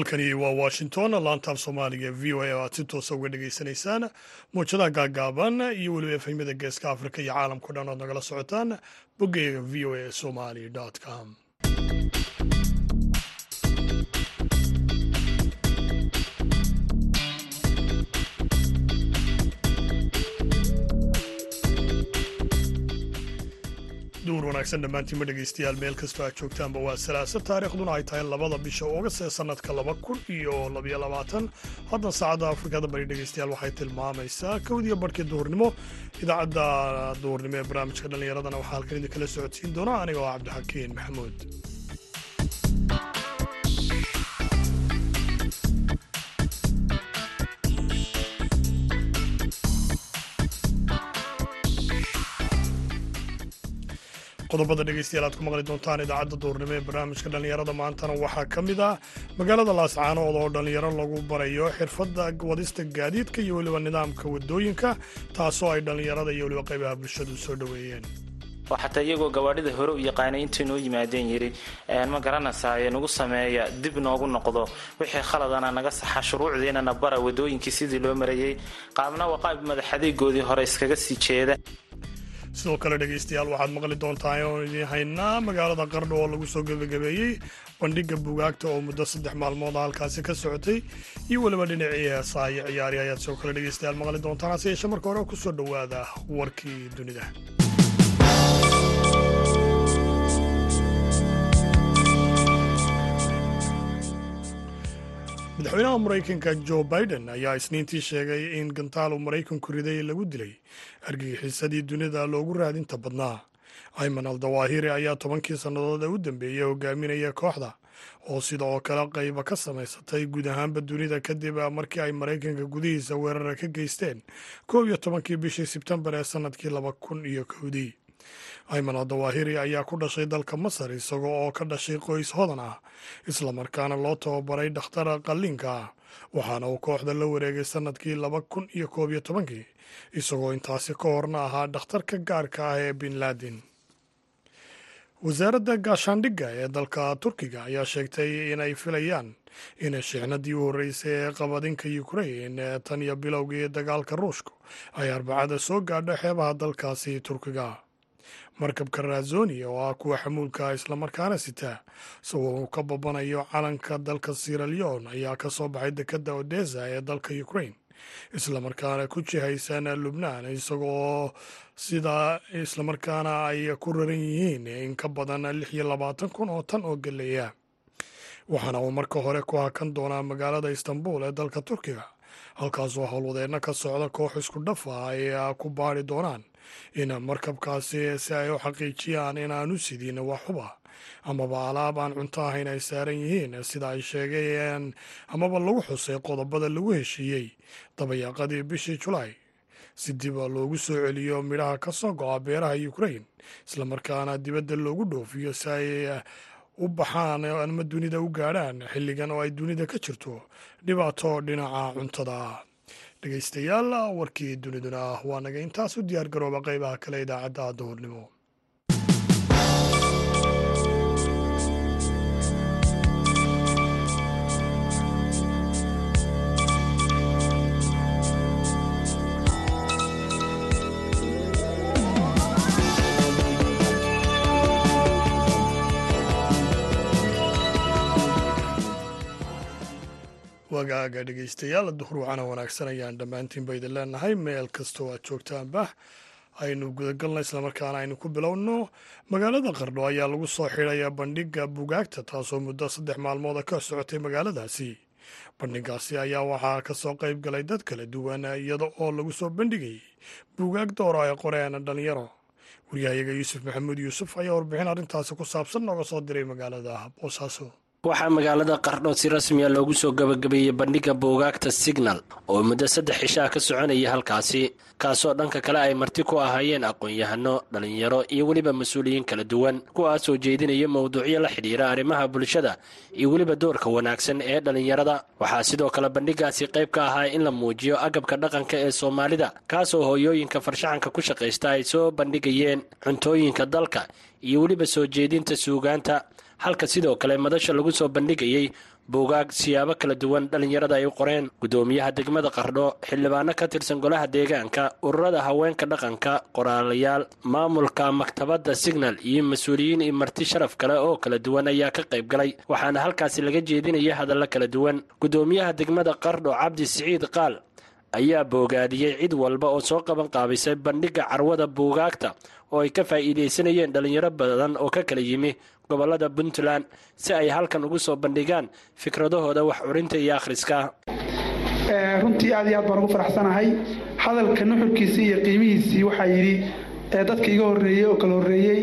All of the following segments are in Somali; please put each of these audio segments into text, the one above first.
halkani waa washington laantaaf soomaaliga v o a oo aad si toosa uga dhagaysanaysaan muujadaha gaagaaban iyo weliba efhimyada geeska afrika iyo caalamkao dhan ood nagala socotaan boggeyga v o a somali com duur wanaagsan dhammaantiinma dhegaystayaal meel kastoo aad joogtaanba waa salaasa taariikhduna ay tahay labada bisha oogast ee sannadka laba kun iyo labaiyo labaatan. Haddan saacadda afrikada bari dhegaystayaal waxay tilmaamaysaa kowdiyo barhkii duhurnimo. Idaacadda duhurnimo ee barnaamijka dhallinyaradana waxaa halkan idinkala socodsiin doona aniga oo cabdixakiin maxamuud qodobada dhegeystayaal aad ku maqli doontaan idaacadda duurnimo ee barnaamijka dhallinyarada maantana waxaa ka mid ah magaalada laascaanood oo dhallinyaro lagu barayo xirfadda wadista gaadiidka iyo weliba nidaamka waddooyinka taasoo ay dhallinyarada iyo weliba qaybaha bulshadu soo dhoweeyeen. Xataa iyagoo gawaadhida hore u yaqaanay intay noo yimaadeen yidhi ma garanaysaa nagu sameeya dib noogu noqdo. Wixii khaladana naga saxa shuruucdiinana bara wadooyinkii sidii loo marayey qaabna waa qaab madaxadeegoodii hore iskaga sii jeeda sidoo kale dhegaystayaal waxaad maqli doontaa oon idiin haynaa magaalada qardho oo lagu soo gebagabeeyey bandhigga bugaagta oo muddo saddex maalmood halkaasi ka socotay. Iyo weliba dhinacii heesaa iyo ciyaari ayaad sidoo kale dhegaystayaal maqli doontaan. Hase yeeshee marka hore ku soo dhowaada warkii dunida madaxweynaha maraykanka jo biden ayaa isniintii sheegay in gantaal uu maraykanku riday lagu dilay argagixisadii dunida loogu raadinta badnaa. Ayman al dawaahiri ayaa tobankii sannadood ee u dambeeyey hogaaminaya kooxda oo sida oo kale qayba ka samaysatay guud ahaanba dunida kadib markii ay maraykanka gudihiisa weerara ka geysteen koob iyo tobankii bishii sebtembar ee sannadkii laba kun iyo kowdii ayman al dawaahiri ayaa ku dhashay dalka masar isagoo oo ka dhashay qoys hodan ah islamarkaana loo tababaray dhakhtar qalliinka waxaana uu kooxda la wareegay sannadkii laba kun iyo koob iyo tobankii isagoo intaasi ka horna ahaa dhakhtarka gaarka ah ee bin laadin wasaaradda gaashaandhigga ee dalka turkiga ayaa sheegtay inay filayaan in shixnadii u horreysay ee qabadinka ukrain ee tan iyo bilowgii dagaalka ruushku ay arbacada soo gaadho xeebaha dalkaasi turkiga markabka razoni oo ah kuwa xamuulka islamarkaana sitaa isagoo uu ka babanayo calanka dalka siraleon ayaa ka soo baxay dekadda odesa ee dalka ukrain islamarkaana ku jihaysan lubnaan isagoo sida islamarkaana ay ku raran yihiin in ka badan lix iyo labaatan kun oo tan oo geleya waxaana uu marka hore ku hakan doonaa magaalada istanbul ee dalka turkiga halkaasoo howlwadeenno ka socda koox isku dhafa ay ku baari doonaan in markabkaasi si ay u xaqiijiyaan inaanu sidin wax xuba amaba alaab aan cunto ahayn ay saaran yihiin sida ay sheegeen amaba lagu xusay qodobada lagu heshiiyey dabayaaqadii bishii julaay. Si dib loogu soo celiyo midhaha ka soo go'a beeraha ukrain islamarkaana dibadda loogu dhoofiyo si ay u baxaan ama dunida u gaadhaan xilligan oo ay dunida ka jirto. Dhibaato dhinaca cuntada dhegaystayaal warkii duniduna waa naga. Intaas u diyaar garooba qaybaha kale idaacadda duhurnimo wagaaga dhegaystayaal duhur wacana wanaagsan ayaan dhammaantiinba idin leenahay. Meel kastoo aad joogtaanba aynu gudagalna islamarkaana aynu ku bilowno. Magaalada qardho ayaa lagu soo xidhaya bandhigga bugaagta taasoo muddo saddex maalmooda ka socotay magaaladaasi. Bandhigaasi ayaa waxaa ka soo qayb galay dad kala duwan iyada oo lagu soo bandhigayay buugaag doora ay qoreen dhallinyaro. Waryahayaga yuusuf maxamuud yuusuf ayaa warbixin arrintaasi ku saabsan nooga soo diray magaalada boosaaso waxaa magaalada qardho si rasmiya loogu soo gabagabeeyey bandhigga buugaagta signal oo muddo saddex cishaa ka soconaya halkaasi kaasoo dhanka kale ay marti ku ahaayeen aqoon-yahano dhallinyaro iyo weliba mas'uuliyiin kala duwan kuwaasoo jeedinaya mowduucyo la xidhiira arrimaha bulshada iyo weliba doorka wanaagsan ee dhallinyarada. Waxaa sidoo kale bandhiggaasi qayb ka ahaa in la muujiyo agabka dhaqanka ee soomaalida kaasoo hooyooyinka farshaxanka ku shaqaysta ay soo bandhigayeen cuntooyinka dalka iyo weliba soo jeedinta suugaanta halka sidoo kale madasha lagu soo bandhigayey buugaag siyaabo kala duwan dhallinyarada ay u qoreen. Guddoomiyaha degmada qardho xildhibaano ka tirsan golaha deegaanka ururada haweenka dhaqanka qoraalayaal maamulka maktabadda signal iyo mas'uuliyiin iyo marti sharaf kale oo kala duwan ayaa ka qayb galay. Waxaana halkaasi laga jeedinaya hadallo kala duwan. Guddoomiyaha degmada qardho cabdi siciid qaal ayaa boogaadiyey cid walba oo soo qaban qaabisay bandhigga carwada buugaagta oo ay ka faa'iidaysanayeen dhallinyaro badan oo ka kala yimi gobollada puntland si ay halkan ugu soo bandhigaan fikradahooda wax curinta iyo akhriska. Runtii aad iyo aad baan ugu faraxsanahay. Hadalka nuxurkiisii iyo qiimihiisii waxaa yidhi dadka iga horreeyey oo kala horreeyey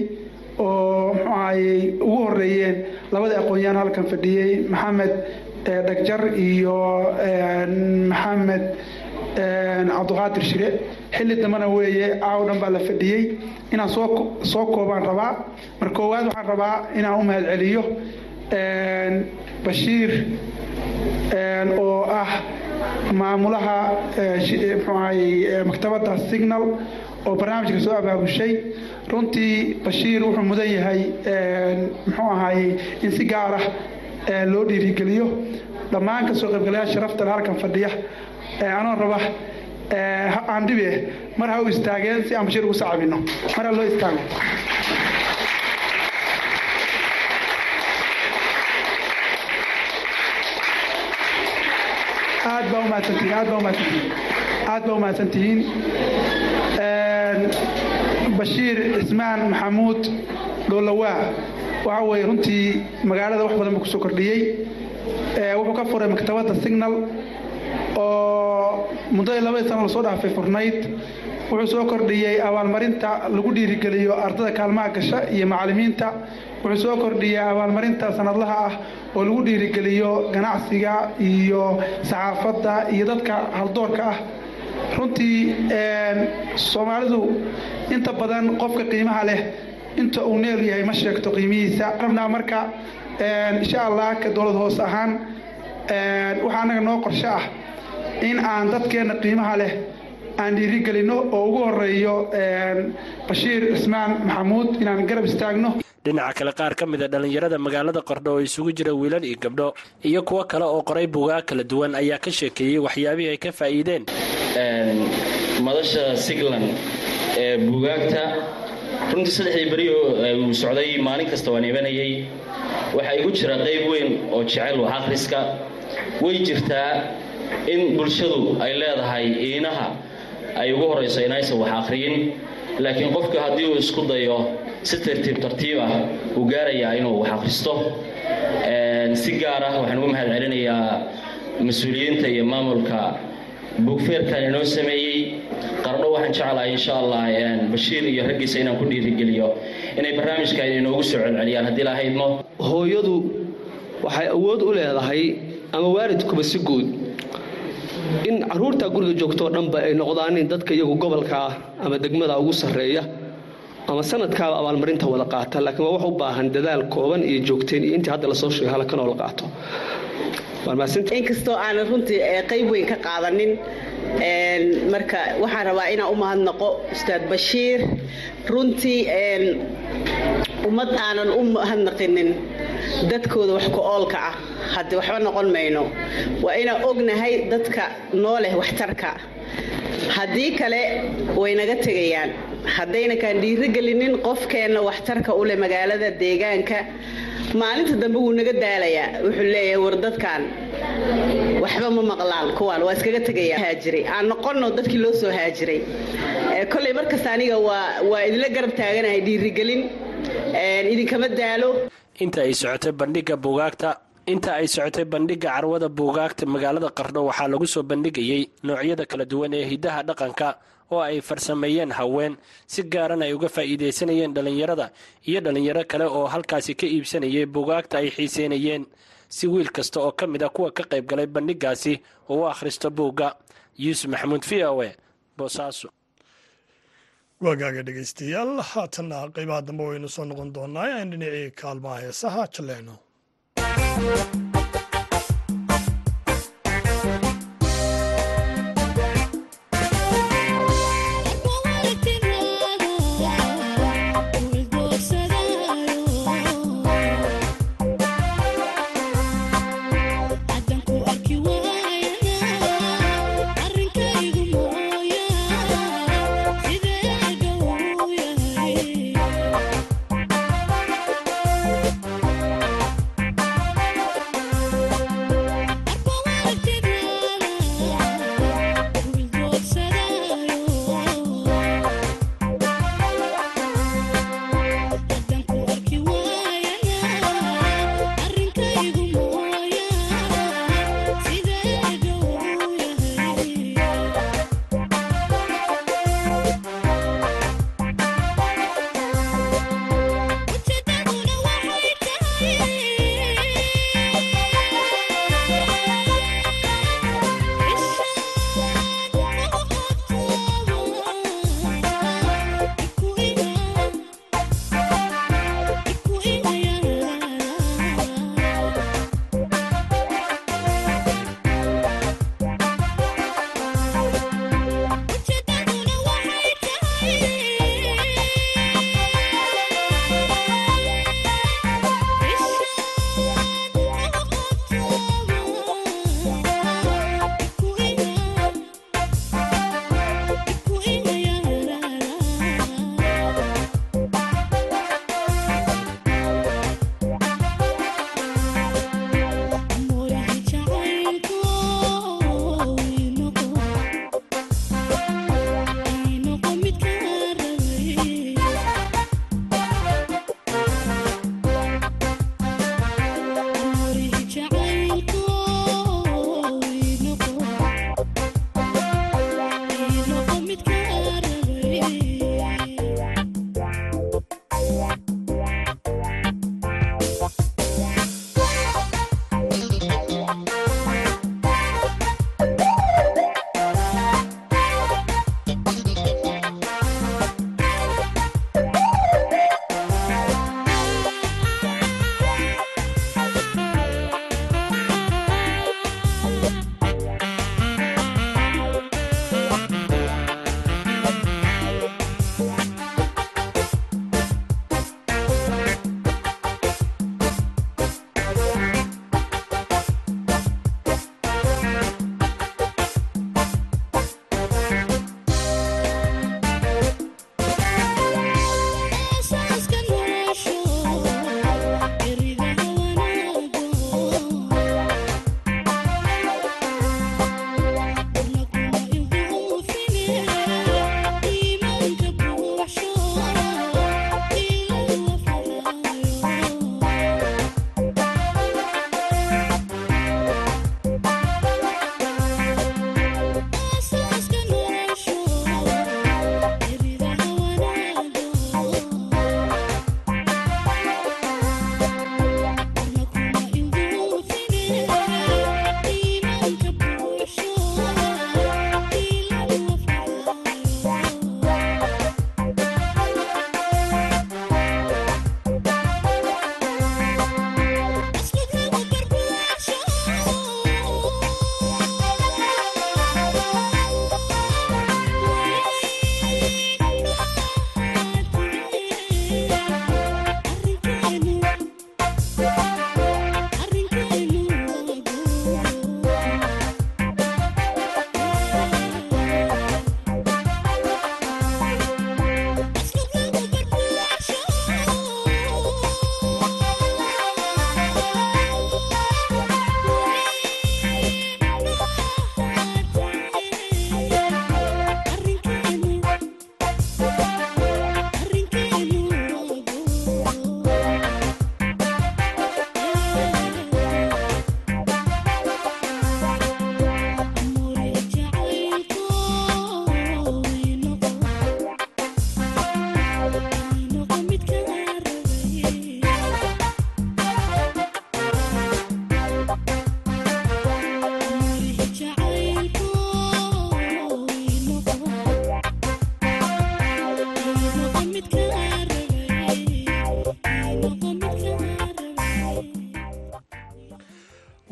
oo muxuu ugu horreeyeen labadii aqoon-yahan halkan fadhiyey maxamed dhagjar iyo maxamed cabdiqaadir shire. Xilli dambena weeye caaw dhan baa la fadhiyey. Inaan soo koobaan rabaa. Mar koowaad waxaan rabaa inaan u mahad celiyo bashiir oo ah maamulaha mxuu ahayey maktabadda signal oo barnaamijka soo abaabushay. Runtii bashiir wuxuu mudan yahay muxuu ahayey in si gaar ah loo dhiirigeliyo. Dhammaan ka soo qaybgalayaal sharaftale halkan fadhiya anoo raba aan dhibe mar ha u istaageen si aan bashiir ugu sacabino mar ha loo istaago. Aad baa umahadsantihiin aad baa umahadsantihiin aad baa umahadsantihiin bashiir cismaan maxamuud dhoolawaa waxa weeye runtii magaalada wax badan buu ku soo kordhiyey. Wuxuu ka furay maktabadda signal oo muddadii labadii sano la soo dhaafay furnayd wuxuu soo kordhiyey abaalmarinta lagu dhiirigeliyo ardada kaalmaha gasha iyo macallimiinta. Wuxuu soo kordhiyey abaalmarinta sanadlaha ah oo lagu dhiirigeliyo ganacsiga iyo saxaafadda iyo dadka haldoorka ah. Runtii soomaalidu inta badan qofka qiimaha leh inta uu neel yahay ma sheegto qiimihiisa. Rabnaa marka insha allah ka dowlad hoos ahaan waxaa annaga noo qorsho ah in aan dadkeenna qiimaha leh aan dhiirigelinno oo ugu horeeyo bashiir cismaan maxamuud inaan garab istaagno. Dhinaca kale qaar ka mida dhallinyarada magaalada qardho oo isugu jira wiilal iyo gabdho iyo kuwo kale oo qoray buugaag kala duwan ayaa ka sheekeeyey waxyaabihii ay ka faa'iideen. Madasha siglan ee buugaagta runtii saddexdii beri uu socday maalin kasta waan ibanayay waxaa igu jira qayb weyn oo jecel wax akhriska way jirtaa in bulshadu ay leedahay iinaha ay ugu horayso inaysan wax akhriyin laakiin qofka haddii uu isku dayo si tartiib tartiib ah uu gaarayaa inuu wax akhristo. Si gaar ah waxaan ugu mahad celinayaa mas'uuliyiinta iyo maamulka buugfeerkan inoo sameeyey. Qardho waxaan jeclahay insha allah bashiir iyo raggiisa inaan ku dhiirigeliyo inay barnaamijkan inoogu soo celceliyaan haddii lahaydmo hooyadu waxay awood u leedahay ama waalidkuba si guud in carruurta guriga joogtoo dhanba ay noqdaan in dadka iyagu gobolka ah ama degmada ugu sarreeya ama sanadkaaba abaalmarinta wada qaata laakiin waa wax u baahan dadaal kooban iyo joogteen iyo intii hadda la soo sheegay halkan oo la qaato. Inkastoo aanan runtii qayb weyn ka qaadanin marka waxaan rabaa inaan u mahadnaqo ustaad bashiir. Runtii ummad aanan u mahadnaqinin dadkooda wax ku oolka ah. Hadde waxba noqon mayno. Waa inaan ognahay dadka noo waxtarka. Haddii kale way naga tegayaan. Haddayna kaan dhiirigelinin qofkeenna waxtarka u leh magaalada deegaanka. Maalinta dambe wuu naga daalayaa. Wuxuu leeyahay war dadkan waxba ma maqlaan. Kuwaan waa iskaga tegaya. Haajiray. Aan noqonno dadkii loo soo haajiray. Kolley markasta aniga waa idinla garab taaganahay dhiirigelin. Idinkama daalo inta ay socotay bandhigga buugaagta inta ay socotay bandhigga carwada buugaagta magaalada qardho waxaa lagu soo bandhigayey noocyada kala duwan ee hiddaha dhaqanka oo ay farsameeyeen haween si gaaran ay uga faa'iidaysanayeen dhallinyarada iyo dhallinyaro kale oo halkaasi ka iibsanayay buugaagta ay xiiseynayeen. Si wiil kasta oo ka mid a kuwa ka qayb galay bandhiggaasi oo u akhristo buugga. Yuusuf maxamuud v o e boosaaso waagaaga dhegaystayaal haatanna qaybaha dambe waynu soo noqon doonaa. Aan dhinacii kaalmaha heesaha jaleeno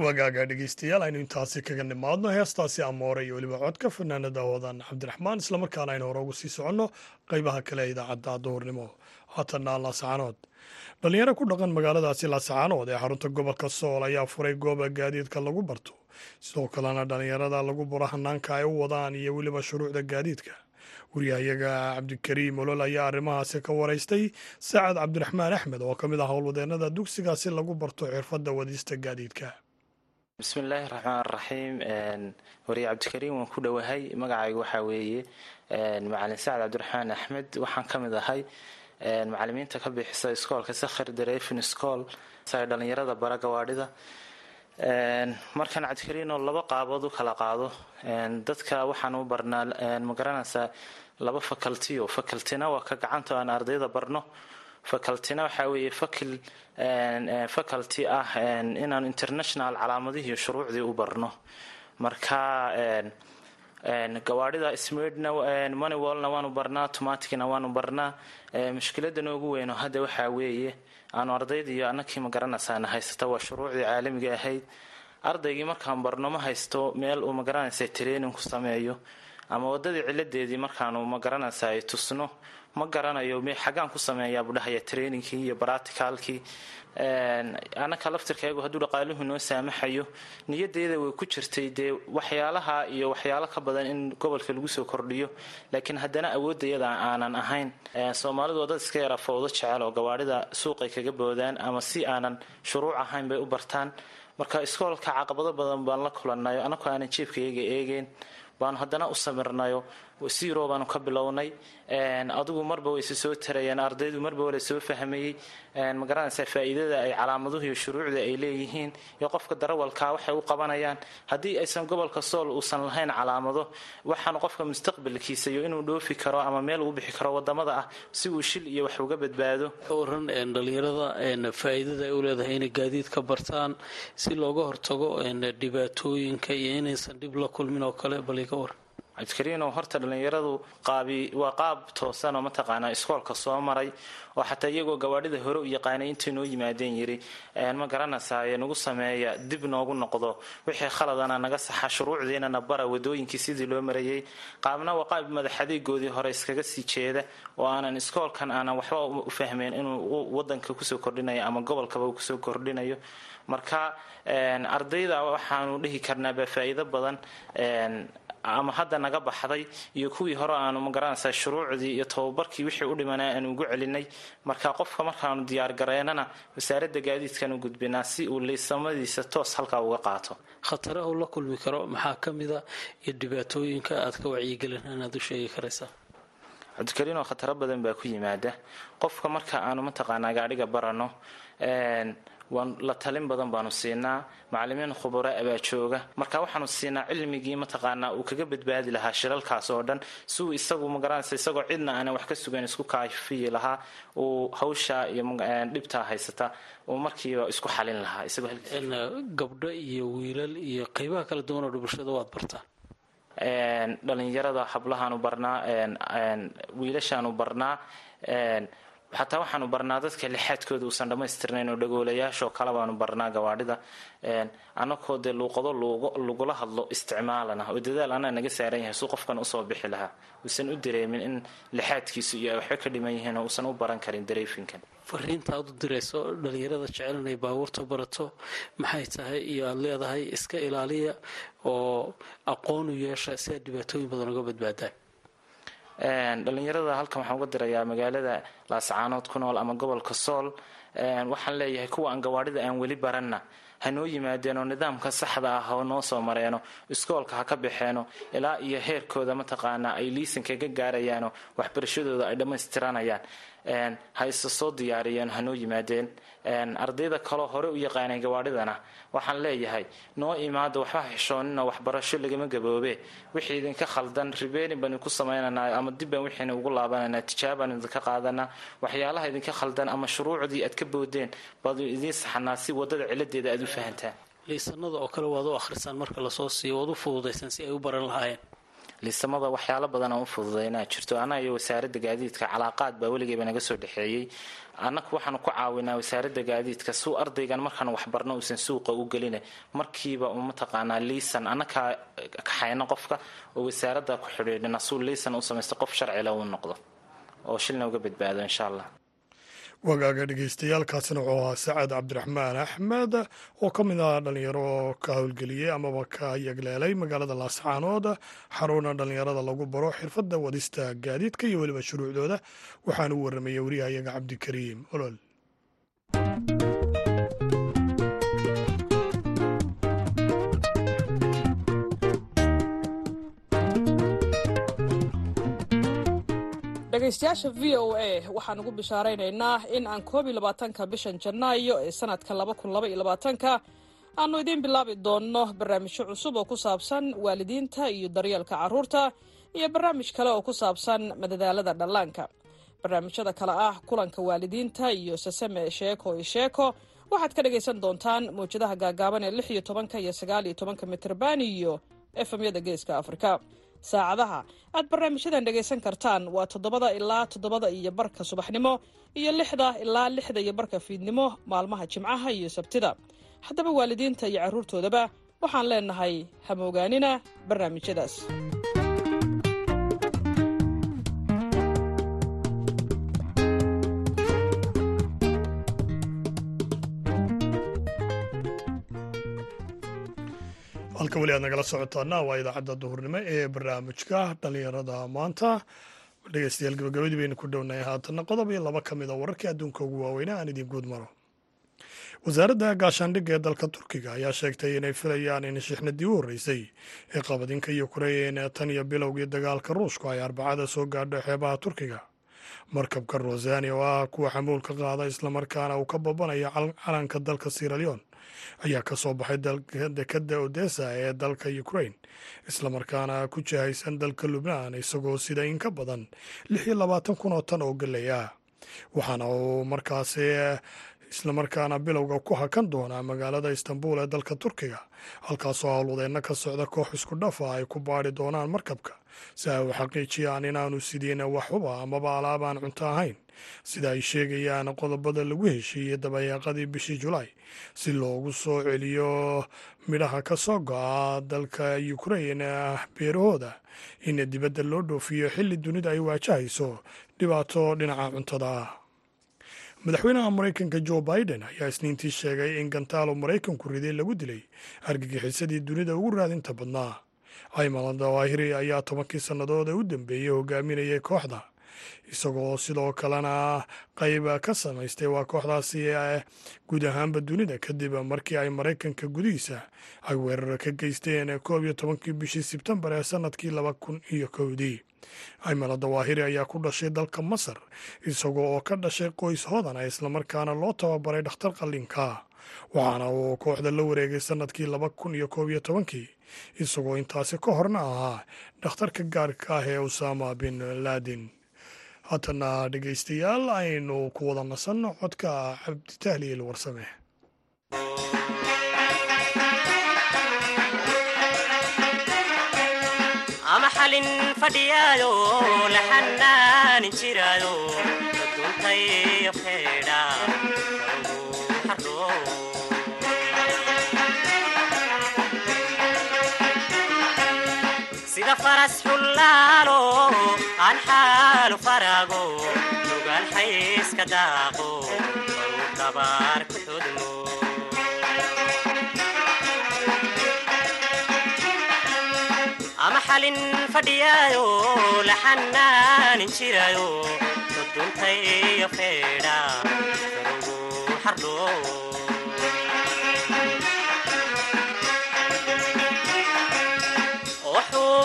wagaaga dhegeystayaal aynu intaasi kaga nimaadno. Heestaasi amoore iyo weliba codka fanaanada wadan cabdiraxmaan islamarkaana aynu hore ugu sii soconno qeybaha kale ee idaacadda duhurnimo haatanna laasacaanood dhalinyaro ku dhaqan magaaladaasi laasacaanood ee xarunta gobolka sool ayaa furay gooba gaadiidka lagu barto. Sidoo kalena dhalinyarada lagu baro hanaanka ay u wadaan iyo weliba shuruucda gaadiidka. Wariyahayaga cabdikariim olol ayaa arrimahaasi ka waraystay saacad cabdiraxmaan axmed oo ka mid ah howlwadeenada dugsigaasi lagu barto xirfadda wadista gaadiidka bismillaahi raxmaan raxiim wariye cabdikariim waan ku dhowahay magacaygu waxaa weeye macalin sacad cabdiraxmaan axmed waxaan ka mid ahay. Macalimiinta ka bixisa iskoolka sakhir darefin say dhalinyarada bara gawaadhida markaan cabdikariinoo laba qaabood u kala qaado dadka waxaan u barnaa ma garanaysaa laba facultiyo facultina waa ka gacanta aan ardayda barno facultina waxaa weeye faculty ah inaan international calaamadihii shuruucdii u barno. Marka gawaadhida smedna moneywalna waanu barnaa automaticna waanu barnaa. Mushkilada noogu weyno hadda waxaa weeye aanu ardayda iyo anakii magaranaysaana haysata waa shuruucdii caalamiga ahayd. Ardaygii markaan barno ma haysto meel uu magaranaysa training ku sameeyo. Ama wadadii ciladeedii markaanu magaranaysa ay tusno ma garanayo xaggaan ku sameeyaa budhahaya trainingkii iyo baraticalkii anaka laftirkaygu hadduu dhaqaaluhu noo saamaxayo niyadeeda way ku jirtay dee waxyaalaha iyo waxyaalo ka badan in gobolka lagu soo kordhiyo. Laakiin haddana awoodayada aanan ahayn soomaalidu waa dad iska yara fowdo jecel oo gawaadhida suuqay kaga boodaan ama si aanan shuruuc ahayn bay u bartaan. Marka iskoolka caqabado badan baan la kulannayo anakoo aanan jeebkayga eegeen baanu haddana u samirnayo zero baanu ka bilownay. Adigu marba way se soo tarayeen ardaydu marba wala soo fahmayey. Magaranaysaa faa'iidada ay calaamaduhu iyo shuruucda ay leeyihiin iyo qofka darawalkaa waxay u qabanayaan. Haddii aysan gobolka sool uusan lahayn calaamado waxaanu qofka mustaqbalkiisa iyo inuu dhoofi karo ama meel uu bixi karo waddamada ah si uu shil iyo wax uga badbaado. Waran dhalinyarada faa'iidada ay u leedahay inay gaadiid ka bartaan si looga hortago dhibaatooyinka iyo inaysan dhib la kulmin oo kale bal iga waran cabdikariinow horta dhallinyaradu qaabi waa qaab toosan oo mataqaanaa iskoolka soo maray oo xataa iyagoo gawaadhida hore u yaqaanay intay noo yimaadeen yiri ma garanaysaye nagu sameeya dib noogu noqdo. Wixii khaladana naga saxa shuruucdiinana bara wadooyinkii sidii loo marayay. Qaabna waa qaab madaxadeegoodii hore iskaga sii jeeda oo aanan iskoolkan aanan waxba u fahmeyn inuu wadanka ku soo kordhinayo ama gobolkaba ku soo kordhinayo marka ardayda waxaanu dhihi karnaaba faa'iido badan ama hadda naga baxday iyo kuwii hore aanu ma garanaysaa shuruucdii iyo tababarkii wixii u dhimanaa aanu ugu celinay. Marka qofka markaanu diyaargareynana wasaaradda gaadiidkan u gudbinaa si uu liisamadiisa toos halkaa uga qaato. Khataraha uu la kulmi karo maxaa ka mida iyo dhibaatooyinka aad ka wacyigelin inaad u sheegi karaysaa. Cabdikariinoo khataro badan baa ku yimaada. Qofka marka aanu mataqaanaa gaadhiga barano waan la talin badan baanu siinaa macalimiin khubura abaa jooga. Marka waxaanu siinaa cilmigii mataqaanaa uu kaga badbaadi lahaa shilalkaas oo dhan. Si uu isagu magaranaysa isagoo cidna aanan wax ka sugan isku kaafiyi lahaa uu hawsha iyo dhibtaa haysata. Uu markiiba isku xalin lahaa isagoo gabdho iyo wiilal iyo qeybaha kala duwan oo bulshada waad bartaan dhalinyarada hablahaanu barnaa wiilashaanu barnaa xataa waxaanu barnaa dadka lixaadkooda uusan dhammaystirnayn oo dhagoolayaashoo kale baanu barnaa gawaadhida anakoo dee luuqado lagula hadlo isticmaalana oo dadaal anaa naga saaran yahay suu qofkan u soo bixi lahaa. Uusan u dareemin in lixaadkiisu iyo ay waxba ka dhiman yihiin oo uusan u baran karin dareefinkan fariinta aad u dirayso dhalinyarada jecel inay baabuurta barato maxay tahay iyo aada leedahay iska ilaaliya oo aqoon u yeesha si aad dhibaatooyin badan uga badbaadaan dhalinyarada halkan waxaan uga dirayaa magaalada laascaanood ku nool ama gobolka sool. Waxaan leeyahay kuwa aan gawaadhida aan weli baranna. Ha noo yimaadeen nidaamka saxda ah oo noo soo mareeno iskoolka ha ka baxeeno ilaa iyo heerkooda mataqaanaa ay liisanka ka gaarayaanoo waxbarashadooda ay dhammaystiranayaan ha isa soo diyaariyeen ha noo yimaadeen. Ardayda kaloo hore u yaqaanay gawaadhidana waxaan leeyahay noo imaada waxba xishoonina waxbarasho lagama gaboobe. Wixii idinka khaldan ribeeni baan idinku samaynanaa ama dib baan wixiina ugu laabananaa tijaabaan idinka qaadanaa waxyaalaha idinka khaldan ama shuruucdii aad ka boodeen baad idiin saxanaa si waddada ciladeeda aad u fahantaan. Liisanada oo kale waad u akhrisaan marka la soo siiyo waad u fududaysaan si ay u baran lahaayeen liisamada waxyaalo badan oo u fududaynaa jirto. Annaga iyo wasaaradda gaadiidka calaaqaad baa weligeyba naga soo dhexeeyey. Annaku waxaanu ku caawinaa wasaaradda gaadiidka suu ardaygan markaan waxbarno uusan suuqa u gelina markiiba u mataqaanaa liisan. Annakaa kaxayno qofka oo wasaaradda ku xidhiidhina suu liisan u samaysto qof sharcila uu noqdo. Oo shilna uga badbaado insha allah wagaaga dhegeystayaaalkaasina wuxuu ahaa sacad cabdiraxmaan axmed oo ka mid ah dhalinyaro ka howlgeliyey amaba ka yagleelay magaalada laascaanood xaruna dhalinyarada lagu baro xirfadda wadista gaadiidka iyo weliba shuruucdooda waxaana u warramayay wariyahayaga cabdikariim olol dhegaystayaasha v o a waxaan ugu bishaaraynaynaa in aan koob iyo labaatanka bishan janaayo ee sanadka laba kun laba iyo labaatanka aanu idiin bilaabi doonno barnaamijyo cusub oo ku saabsan waalidiinta iyo daryeelka carruurta iyo barnaamij kale oo ku saabsan madadaalada dhallaanka. Barnaamijyada kale ah kulanka waalidiinta iyo sasame sheeko iyo sheeko waxaad ka dhagaysan doontaan mawjadaha gaagaaban ee lix iyo tobanka iyo sagaal iyo tobanka mitrban iyo efemyada geeska afrika saacadaha. Aad barnaamijyadan dhegaysan kartaan waa toddobada ilaa toddobada iyo barka subaxnimo iyo lixda ilaa lixda iyo barka fiidnimo maalmaha jimcaha iyo sabtida. Haddaba waalidiinta iyo carruurtoodaba waxaan leenahay hamoogaanina barnaamijyadaas halka weli aad nagala socotaana waa idaacadda duhurnimo ee barnaamijka dhalinyarada maanta. Dhegeystayaal gabagabadii baynu ku dhownahay haatanna qodob iyo laba ka mid a wararkii adduunka ugu waaweyna aan idiin guud maro wasaaradda gaashaandhigga ee dalka turkiga ayaa sheegtay inay filayaan in shixnadii u horreysay. Ee qabadinka yukrain tan iyo bilowgii dagaalka ruushku ay arbacada soo gaadho xeebaha turkiga. Markabka rosani oo ah kuwa xamuulka qaada islamarkaana uu ka babanaya calanka dalka siraleon ayaa ka soo baxay dekadda odessa ee dalka ukrain islamarkaana ku jihaysan dalka lubnaan isagoo sida in ka badan lix iyo labaatan kun oo tan oo galley ah waxaana uu markaasi islamarkaana bilowga ku hakan doonaa magaalada istanbul ee dalka turkiga halkaasoo howlwadeenna ka socda koox isku dhafa ay ku baadhi doonaan markabka si ay u xaqiijiyaan inaanu sidiin wax huba amaba alaabaan cunto ahayn. Sida ay sheegayaan qodobada lagu heshiiyey dabayaaqadii bishii julaay si loogu soo celiyo midhaha ka soo go-a dalka ukrain beerahooda. In dibadda loo dhoofiyo xilli dunida ay waajahayso dhibaato dhinaca cuntada. Ah madaxweynaha maraykanka jo biden ayaa isniintii sheegay in gantaalo maraykanku riday lagu dilay argagixisadii dunida ugu raadinta badnaa ayman dawaahiri ayaa tobankii sannadood ee u dambeeyey hogaaminayay kooxda. Isagoo sidoo kalena qayb ka samaystay waa kooxdaasi guud ahaanba dunida kadib markii ay maraykanka gudihiisa ay weerar ka geysteen koob iyo tobankii bishii sebtembar ee sannadkii laba kun iyo kowdii. Ayman dawaahiri ayaa ku dhashay dalka masar isagoo oo ka dhashay qoys hoodana islamarkaana loo tababaray dhakhtar qallinka waxaana uu kooxda la wareegay sannadkii laba kun iyo koob iyo tobankii isagoo intaasi ka horna ahaa dhakhtarka gaarka ah ee usama bin laadin haatana dhegaystayaal aynu ku wada nasanno codka cabditahliil warsame xullaalo aan xaalu faraago lugaan xayska daaqo dabaar ku xudmo ama xalin fadhiyaayo la xanaanin jiraayo duduntayo feedha farugu xardho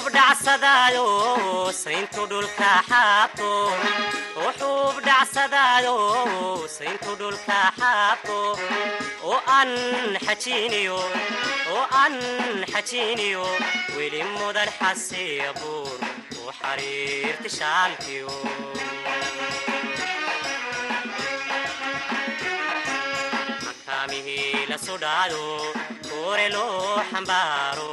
wuxuub dhacsadaayo sayntu dhulka xaabto wuxuub dhacsadaayo sayntu dhulka xaabto oo aan xajiiniyo oo aan xajiiniyo weli mudan xasiya buur u xariirti shaalkiyo makaamihii la sudhaayo koore loo xambaaro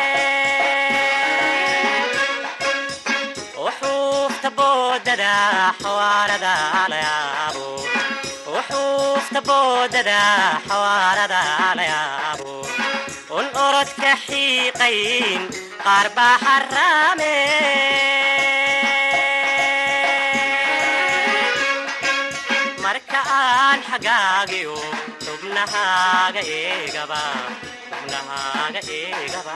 boodada xawaarada la yaabo wuxuufta boodada xawaarada la yaabo un orodka xiiqayn qaar baa xaraame marka aan xagaagiyo xubnahaaga eegaba xubnahaaga eegaba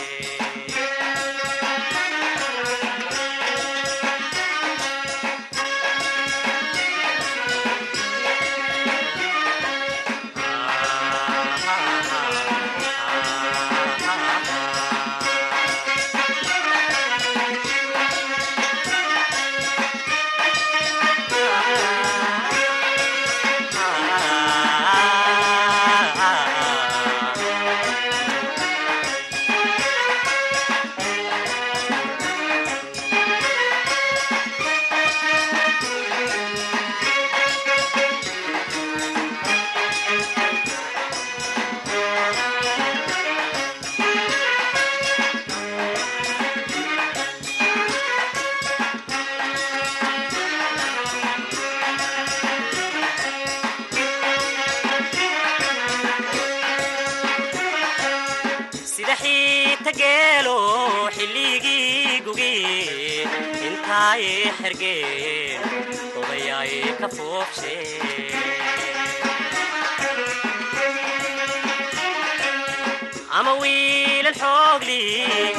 ama wiilan xoogli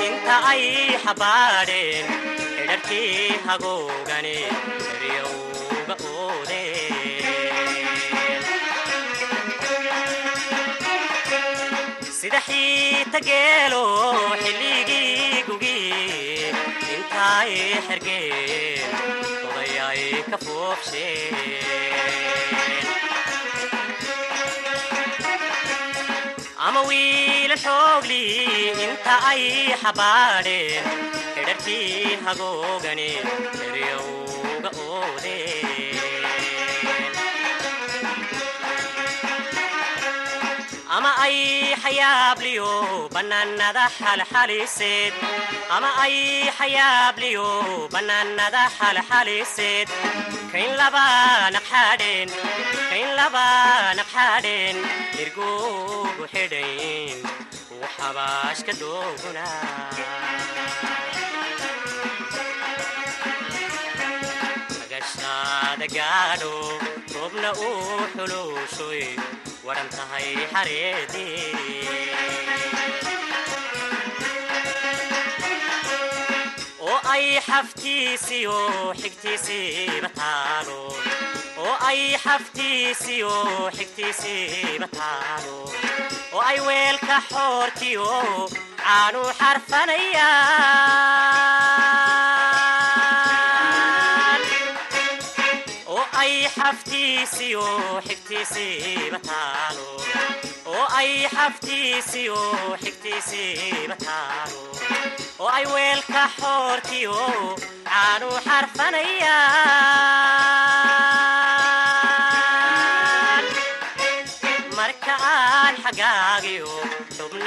inta ay xabaadheen xidharkii hagoogani eryowga oodeen sida xiita geelo xilligii gugi intaay xergeen odayaay ka foobsheen ama wiila xoogli inta ay xabaadheen xidharkii hagoogani eryowga oodeen ama ay xayaabliyo bannaanada xalxaliseed ama ay xayaabliyo bannaanada xalxaliseed kayn laba naqxadheen kayn laba naqxadheen irgugu xidhayn uu xabaashka dooguna magashaada gaadho roobna uu xuluushoy waran tahay xareedii ay xaftiisiyo xigtiisiiba taalo oo ay xaftiisiyo xigtiisiiba taalo oo ay weelka xoorkiyo caanu xarfanayaan oo ay xaftiisiyo xigtiisiiba taalo oo ay xaftiisiyo xigtiisiiba taalo oo ay weelka xoorkiyo caanu xarfanayaan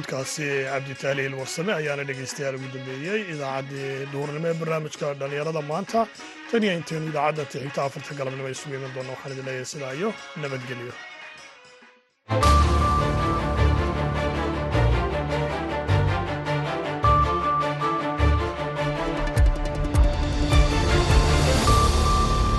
codkaasi cabditaaliil warsame ayaana dhegaystayaal ugu dambeeyey idaacaddii duhurnimo ee barnaamijka dhallinyarada. Maanta tan iyo intaynu idaacadda tixigta afarta galabnimo isugu iman doona waxaan idin leeyahay sidaa iyo nabadgelyo